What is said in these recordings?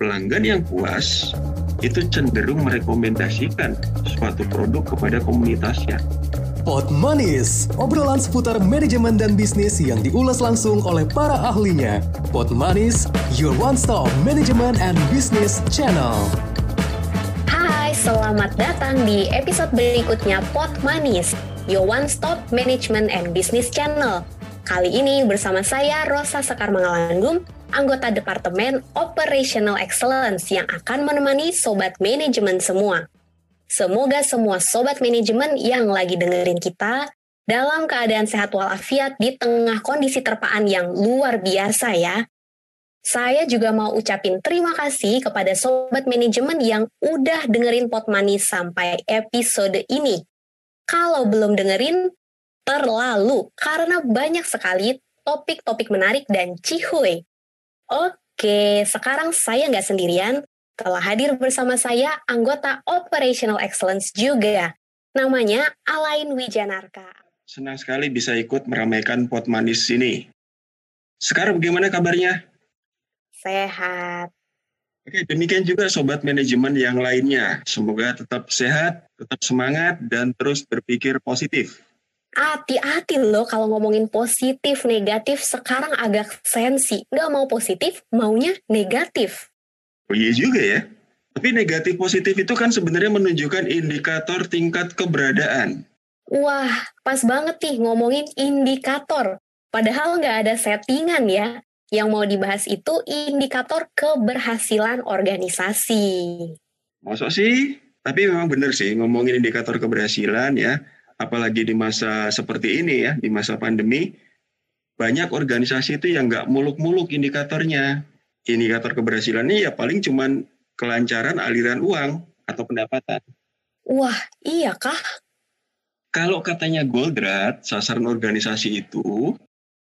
pelanggan yang puas itu cenderung merekomendasikan suatu produk kepada komunitasnya. Pot Manis, obrolan seputar manajemen dan bisnis yang diulas langsung oleh para ahlinya. Pot Manis, your one-stop management and business channel. Hai, selamat datang di episode berikutnya Pot Manis, your one-stop management and business channel. Kali ini bersama saya Rosa Sekar Mangalanggum, anggota Departemen Operational Excellence yang akan menemani sobat manajemen semua. Semoga semua sobat manajemen yang lagi dengerin kita dalam keadaan sehat walafiat di tengah kondisi terpaan yang luar biasa ya. Saya juga mau ucapin terima kasih kepada sobat manajemen yang udah dengerin Pot Money sampai episode ini. Kalau belum dengerin, terlalu karena banyak sekali topik-topik menarik dan cihuy. Oke, sekarang saya nggak sendirian, telah hadir bersama saya anggota Operational Excellence juga. Namanya Alain Wijanarka. Senang sekali bisa ikut meramaikan pot manis ini. Sekarang bagaimana kabarnya? Sehat. Oke, demikian juga sobat manajemen yang lainnya. Semoga tetap sehat, tetap semangat, dan terus berpikir positif. Hati-hati loh kalau ngomongin positif, negatif, sekarang agak sensi. Nggak mau positif, maunya negatif. Oh iya juga ya. Tapi negatif positif itu kan sebenarnya menunjukkan indikator tingkat keberadaan. Wah, pas banget nih ngomongin indikator. Padahal nggak ada settingan ya. Yang mau dibahas itu indikator keberhasilan organisasi. Masuk sih? Tapi memang benar sih ngomongin indikator keberhasilan ya. Apalagi di masa seperti ini ya, di masa pandemi. Banyak organisasi itu yang nggak muluk-muluk indikatornya indikator keberhasilannya ya paling cuman kelancaran aliran uang atau pendapatan. Wah, iya kah? Kalau katanya Goldratt, sasaran organisasi itu...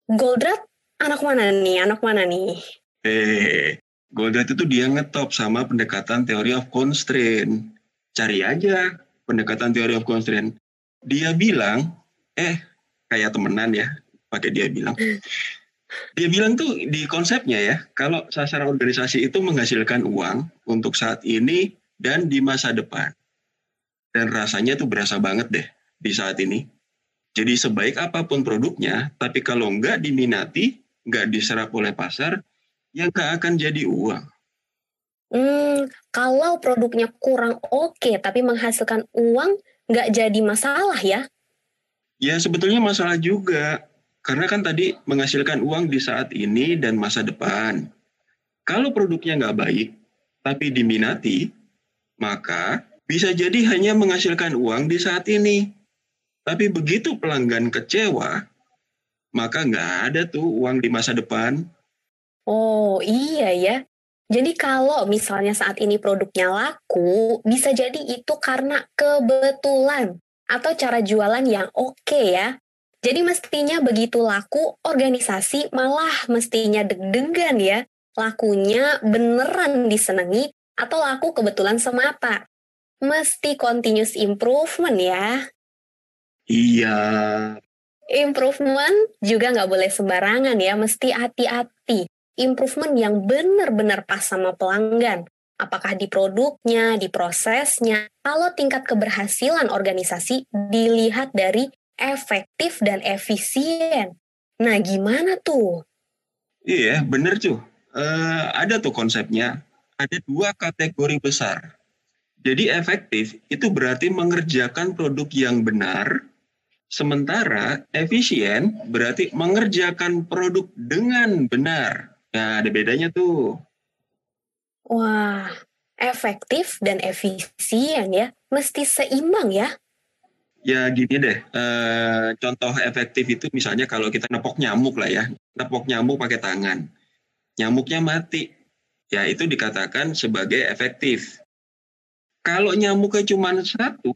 Goldratt anak mana nih? Anak mana nih? Eh, Goldratt itu dia ngetop sama pendekatan teori of constraint. Cari aja pendekatan teori of constraint. Dia bilang, eh kayak temenan ya, pakai dia bilang. Dia bilang tuh di konsepnya ya, kalau sasaran organisasi itu menghasilkan uang untuk saat ini dan di masa depan. Dan rasanya tuh berasa banget deh di saat ini. Jadi sebaik apa pun produknya, tapi kalau nggak diminati, nggak diserap oleh pasar, ya nggak akan jadi uang. Hmm, kalau produknya kurang oke okay, tapi menghasilkan uang, nggak jadi masalah ya? Ya sebetulnya masalah juga karena kan tadi menghasilkan uang di saat ini dan masa depan. Kalau produknya nggak baik, tapi diminati, maka bisa jadi hanya menghasilkan uang di saat ini. Tapi begitu pelanggan kecewa, maka nggak ada tuh uang di masa depan. Oh iya ya. Jadi kalau misalnya saat ini produknya laku, bisa jadi itu karena kebetulan atau cara jualan yang oke okay ya. Jadi mestinya begitu laku, organisasi malah mestinya deg-degan ya. Lakunya beneran disenangi atau laku kebetulan semata. Mesti continuous improvement ya. Iya. Improvement juga nggak boleh sembarangan ya, mesti hati-hati. Improvement yang benar-benar pas sama pelanggan. Apakah di produknya, di prosesnya, kalau tingkat keberhasilan organisasi dilihat dari efektif dan efisien. Nah, gimana tuh? Iya, bener tuh. Uh, ada tuh konsepnya. Ada dua kategori besar. Jadi efektif itu berarti mengerjakan produk yang benar, sementara efisien berarti mengerjakan produk dengan benar. Nah, ada bedanya tuh. Wah, efektif dan efisien ya, mesti seimbang ya. Ya gini deh, eh, contoh efektif itu misalnya kalau kita nepok nyamuk lah ya, nepok nyamuk pakai tangan, nyamuknya mati, ya itu dikatakan sebagai efektif. Kalau nyamuknya cuma satu,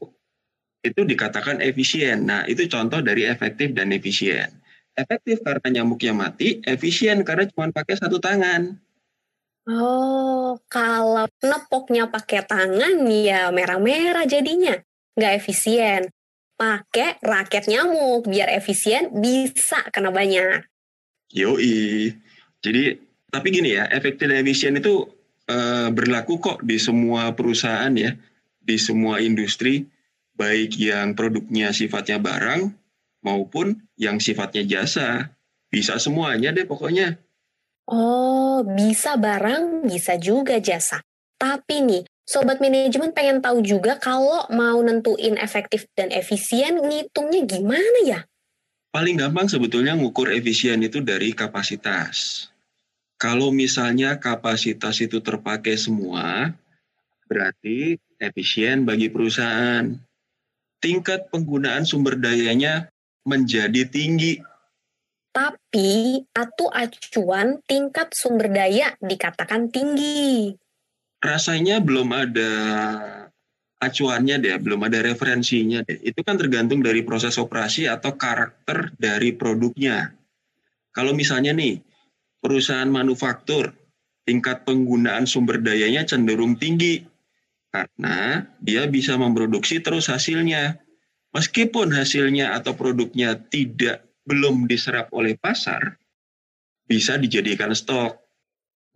itu dikatakan efisien. Nah itu contoh dari efektif dan efisien. Efektif karena nyamuknya mati, efisien karena cuma pakai satu tangan. Oh, kalau nepoknya pakai tangan ya merah-merah jadinya. Nggak efisien pakai raket nyamuk biar efisien bisa kena banyak. Yoi. Jadi tapi gini ya, efektif dan efisien itu uh, berlaku kok di semua perusahaan ya, di semua industri, baik yang produknya sifatnya barang maupun yang sifatnya jasa. Bisa semuanya deh pokoknya. Oh, bisa barang, bisa juga jasa. Tapi nih, Sobat manajemen pengen tahu juga kalau mau nentuin efektif dan efisien, ngitungnya gimana ya? Paling gampang sebetulnya ngukur efisien itu dari kapasitas. Kalau misalnya kapasitas itu terpakai semua, berarti efisien bagi perusahaan. Tingkat penggunaan sumber dayanya menjadi tinggi. Tapi, atau acuan tingkat sumber daya dikatakan tinggi rasanya belum ada acuannya deh, belum ada referensinya deh. Itu kan tergantung dari proses operasi atau karakter dari produknya. Kalau misalnya nih, perusahaan manufaktur, tingkat penggunaan sumber dayanya cenderung tinggi karena dia bisa memproduksi terus hasilnya. Meskipun hasilnya atau produknya tidak belum diserap oleh pasar, bisa dijadikan stok.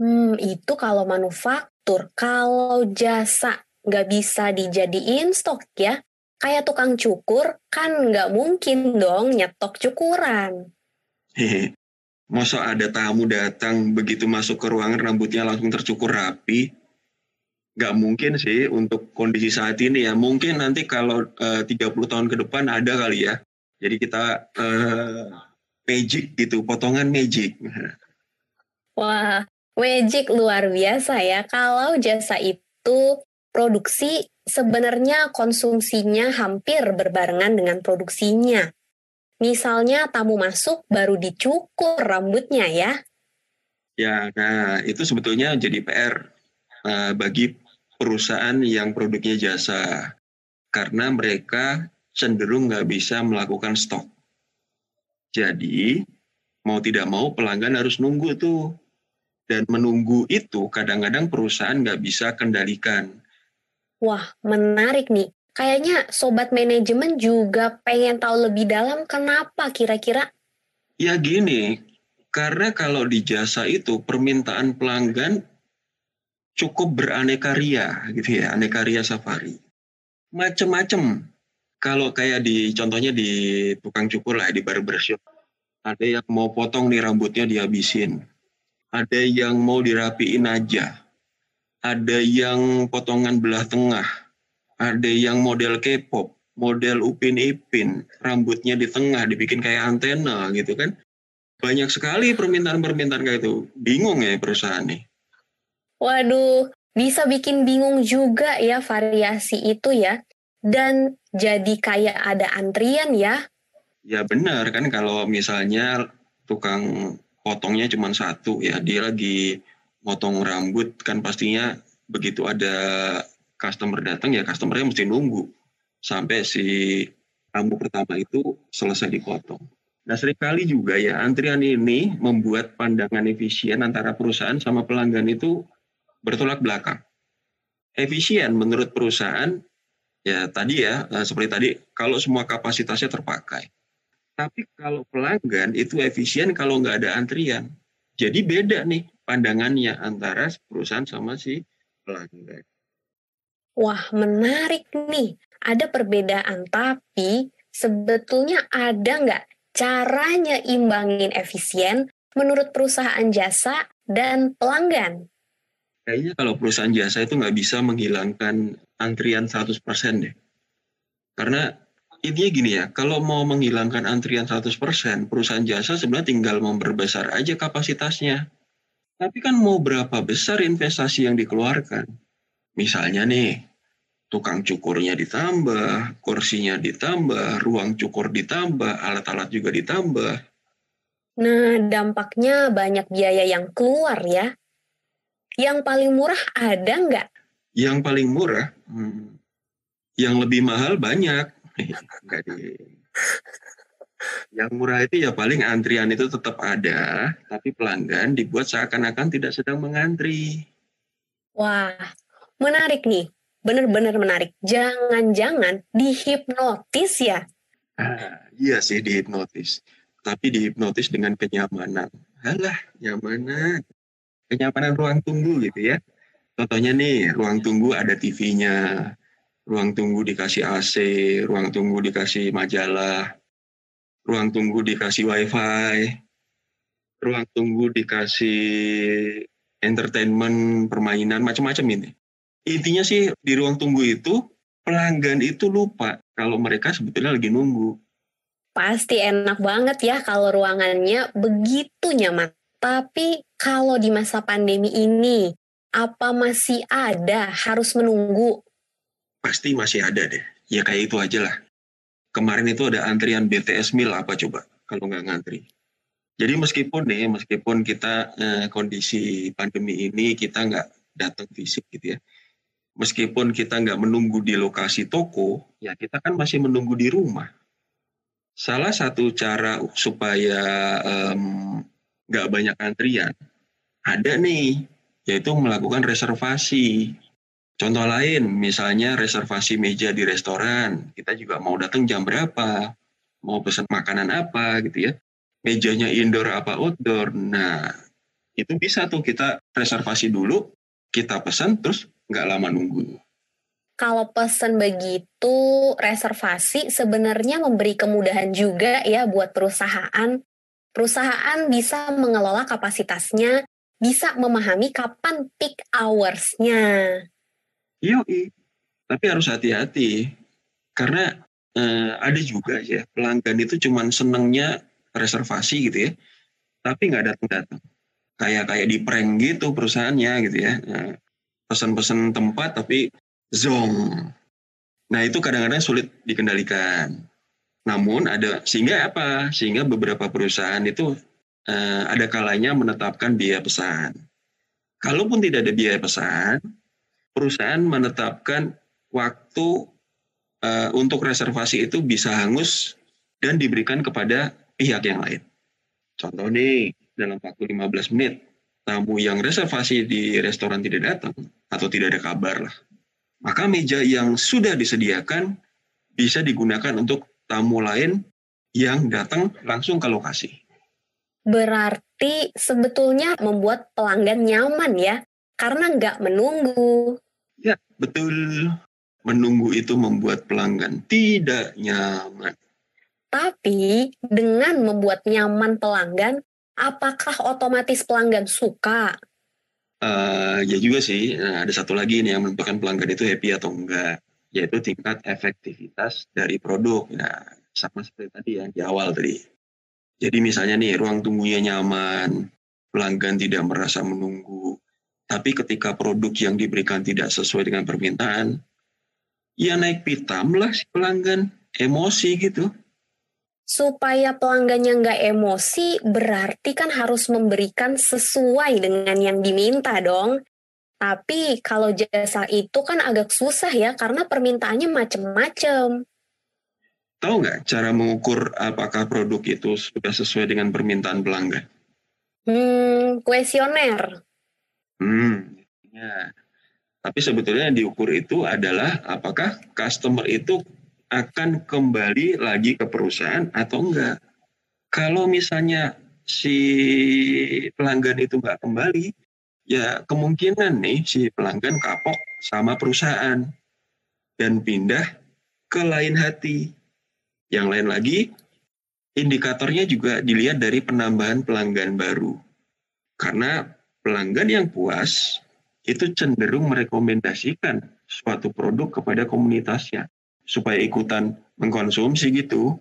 Hmm, itu kalau manufaktur Tur, kalau jasa nggak bisa dijadiin stok ya, kayak tukang cukur kan nggak mungkin dong nyetok cukuran. Hehe, masa ada tamu datang begitu masuk ke ruangan rambutnya langsung tercukur rapi? Nggak mungkin sih untuk kondisi saat ini ya. Mungkin nanti kalau eh, uh, 30 tahun ke depan ada kali ya. Jadi kita uh, magic gitu, potongan magic. Wah, Magic luar biasa ya. Kalau jasa itu produksi sebenarnya konsumsinya hampir berbarengan dengan produksinya. Misalnya tamu masuk baru dicukur rambutnya ya. Ya, nah itu sebetulnya jadi PR uh, bagi perusahaan yang produknya jasa. Karena mereka cenderung nggak bisa melakukan stok. Jadi, mau tidak mau pelanggan harus nunggu tuh dan menunggu itu kadang-kadang perusahaan nggak bisa kendalikan. Wah, menarik nih. Kayaknya sobat manajemen juga pengen tahu lebih dalam kenapa kira-kira? Ya gini, karena kalau di jasa itu permintaan pelanggan cukup beraneka ria gitu ya, aneka ria safari. Macem-macem. Kalau kayak di contohnya di tukang cukur lah di barbershop. Ada yang mau potong nih rambutnya dihabisin ada yang mau dirapiin aja, ada yang potongan belah tengah, ada yang model K-pop, model Upin Ipin, rambutnya di tengah dibikin kayak antena gitu kan. Banyak sekali permintaan-permintaan kayak itu. Bingung ya perusahaan nih. Waduh, bisa bikin bingung juga ya variasi itu ya. Dan jadi kayak ada antrian ya. Ya benar kan kalau misalnya tukang potongnya cuma satu ya dia lagi motong rambut kan pastinya begitu ada customer datang ya customernya mesti nunggu sampai si rambut pertama itu selesai dipotong. Nah sering kali juga ya antrian ini membuat pandangan efisien antara perusahaan sama pelanggan itu bertolak belakang. Efisien menurut perusahaan ya tadi ya eh, seperti tadi kalau semua kapasitasnya terpakai. Tapi kalau pelanggan itu efisien kalau nggak ada antrian. Jadi beda nih pandangannya antara perusahaan sama si pelanggan. Wah, menarik nih. Ada perbedaan, tapi sebetulnya ada nggak caranya imbangin efisien menurut perusahaan jasa dan pelanggan? Kayaknya kalau perusahaan jasa itu nggak bisa menghilangkan antrian 100% deh. Karena intinya gini ya, kalau mau menghilangkan antrian 100%, perusahaan jasa sebenarnya tinggal memperbesar aja kapasitasnya. Tapi kan mau berapa besar investasi yang dikeluarkan? Misalnya nih, tukang cukurnya ditambah, kursinya ditambah, ruang cukur ditambah, alat-alat juga ditambah. Nah, dampaknya banyak biaya yang keluar ya. Yang paling murah ada nggak? Yang paling murah? Hmm. Yang lebih mahal banyak yang murah itu ya paling antrian itu tetap ada, tapi pelanggan dibuat seakan-akan tidak sedang mengantri. Wah, menarik nih. Benar-benar menarik. Jangan-jangan dihipnotis ya? Ah, iya sih dihipnotis. Tapi dihipnotis dengan kenyamanan. Halah, nyamanan. Kenyamanan ruang tunggu gitu ya. Contohnya nih, ruang tunggu ada TV-nya, ruang tunggu dikasih AC, ruang tunggu dikasih majalah, ruang tunggu dikasih wifi, ruang tunggu dikasih entertainment, permainan, macam-macam ini. Intinya sih di ruang tunggu itu pelanggan itu lupa kalau mereka sebetulnya lagi nunggu. Pasti enak banget ya kalau ruangannya begitu nyaman. Tapi kalau di masa pandemi ini, apa masih ada harus menunggu? Pasti masih ada deh. Ya kayak itu aja lah. Kemarin itu ada antrian BTS Mil apa coba kalau nggak ngantri. Jadi meskipun nih, meskipun kita eh, kondisi pandemi ini kita nggak datang fisik gitu ya. Meskipun kita nggak menunggu di lokasi toko, ya kita kan masih menunggu di rumah. Salah satu cara supaya nggak banyak antrian, ada nih yaitu melakukan reservasi. Contoh lain, misalnya reservasi meja di restoran, kita juga mau datang jam berapa, mau pesan makanan apa gitu ya, mejanya indoor apa outdoor. Nah, itu bisa tuh kita reservasi dulu, kita pesan terus nggak lama nunggu. Kalau pesan begitu, reservasi sebenarnya memberi kemudahan juga ya buat perusahaan. Perusahaan bisa mengelola kapasitasnya bisa memahami kapan peak hours-nya. Iya, tapi harus hati-hati karena eh, ada juga ya pelanggan itu cuma senengnya reservasi gitu ya, tapi nggak datang-datang. Kayak kayak di prank gitu perusahaannya gitu ya, nah, pesan-pesan tempat tapi zong. Nah itu kadang-kadang sulit dikendalikan. Namun ada sehingga apa? Sehingga beberapa perusahaan itu eh, ada kalanya menetapkan biaya pesan. Kalaupun tidak ada biaya pesan, perusahaan menetapkan waktu eh, untuk reservasi itu bisa hangus dan diberikan kepada pihak yang lain. Contoh nih, dalam waktu 15 menit, tamu yang reservasi di restoran tidak datang atau tidak ada kabar lah. Maka meja yang sudah disediakan bisa digunakan untuk tamu lain yang datang langsung ke lokasi. Berarti sebetulnya membuat pelanggan nyaman ya, karena nggak menunggu. Ya, betul. Menunggu itu membuat pelanggan tidak nyaman. Tapi dengan membuat nyaman pelanggan, apakah otomatis pelanggan suka? Uh, ya juga sih. Nah, ada satu lagi nih yang menentukan pelanggan itu happy atau enggak, yaitu tingkat efektivitas dari produk. Nah, sama seperti tadi yang di awal tadi. Jadi misalnya nih ruang tunggunya nyaman, pelanggan tidak merasa menunggu. Tapi ketika produk yang diberikan tidak sesuai dengan permintaan, ya naik pitam lah si pelanggan, emosi gitu. Supaya pelanggannya nggak emosi, berarti kan harus memberikan sesuai dengan yang diminta dong. Tapi kalau jasa itu kan agak susah ya, karena permintaannya macem-macem. Tahu nggak cara mengukur apakah produk itu sudah sesuai dengan permintaan pelanggan? Hmm, kuesioner. Hmm, ya. Tapi sebetulnya yang diukur itu adalah apakah customer itu akan kembali lagi ke perusahaan atau enggak. Kalau misalnya si pelanggan itu enggak kembali, ya kemungkinan nih si pelanggan kapok sama perusahaan dan pindah ke lain hati. Yang lain lagi, indikatornya juga dilihat dari penambahan pelanggan baru. Karena pelanggan yang puas itu cenderung merekomendasikan suatu produk kepada komunitasnya supaya ikutan mengkonsumsi gitu,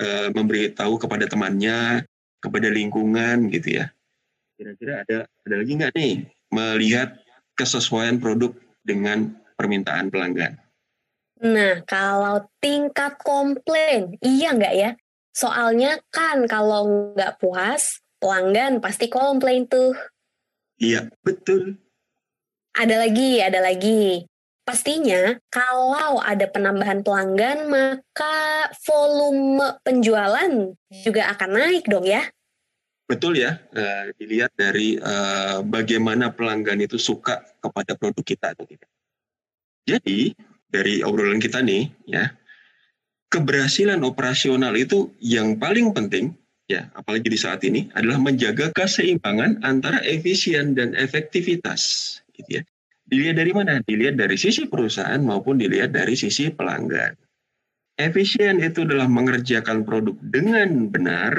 e, memberitahu kepada temannya, kepada lingkungan gitu ya. Kira-kira ada ada lagi nggak nih melihat kesesuaian produk dengan permintaan pelanggan? Nah, kalau tingkat komplain, iya nggak ya? Soalnya kan kalau nggak puas, pelanggan pasti komplain tuh. Iya, betul. Ada lagi, ada lagi. Pastinya kalau ada penambahan pelanggan, maka volume penjualan juga akan naik dong ya. Betul ya, uh, dilihat dari uh, bagaimana pelanggan itu suka kepada produk kita atau tidak. Jadi, dari obrolan kita nih ya keberhasilan operasional itu yang paling penting ya apalagi di saat ini adalah menjaga keseimbangan antara efisien dan efektivitas gitu ya Dilihat dari mana? Dilihat dari sisi perusahaan maupun dilihat dari sisi pelanggan. Efisien itu adalah mengerjakan produk dengan benar,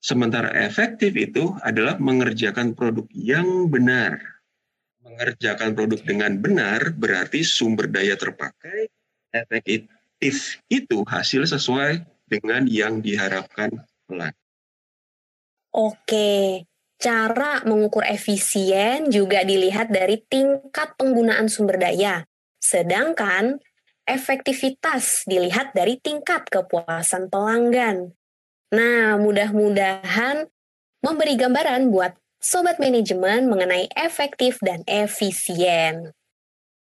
sementara efektif itu adalah mengerjakan produk yang benar. Mengerjakan produk dengan benar berarti sumber daya terpakai, efektif itu hasil sesuai dengan yang diharapkan pelanggan. Oke, Cara mengukur efisien juga dilihat dari tingkat penggunaan sumber daya, sedangkan efektivitas dilihat dari tingkat kepuasan pelanggan. Nah, mudah-mudahan memberi gambaran buat sobat manajemen mengenai efektif dan efisien.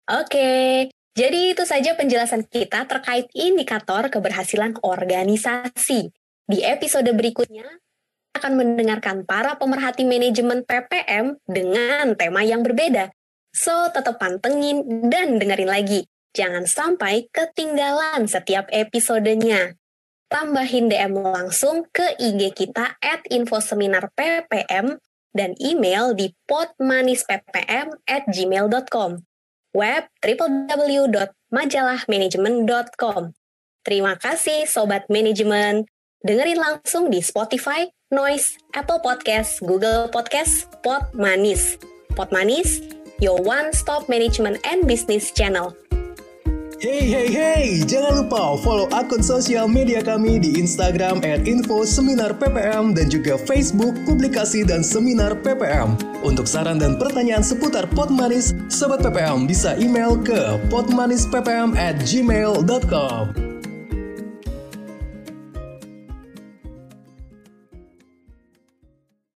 Oke, jadi itu saja penjelasan kita terkait indikator keberhasilan organisasi. Di episode berikutnya, akan mendengarkan para pemerhati manajemen PPM dengan tema yang berbeda. So, tetap pantengin dan dengerin lagi. Jangan sampai ketinggalan setiap episodenya. Tambahin DM langsung ke IG kita at infoseminar PPM dan email di potmanisppm at gmail.com. Web www.majalahmanajemen.com. Terima kasih Sobat Manajemen. Dengerin langsung di Spotify, Noise, Apple Podcast, Google Podcast, Pot Manis. Pot Manis, your one-stop management and business channel. Hey hey hey, jangan lupa follow akun sosial media kami di Instagram at info seminar PPM dan juga Facebook publikasi dan seminar PPM. Untuk saran dan pertanyaan seputar Pot Manis, Sobat PPM bisa email ke potmanisppm.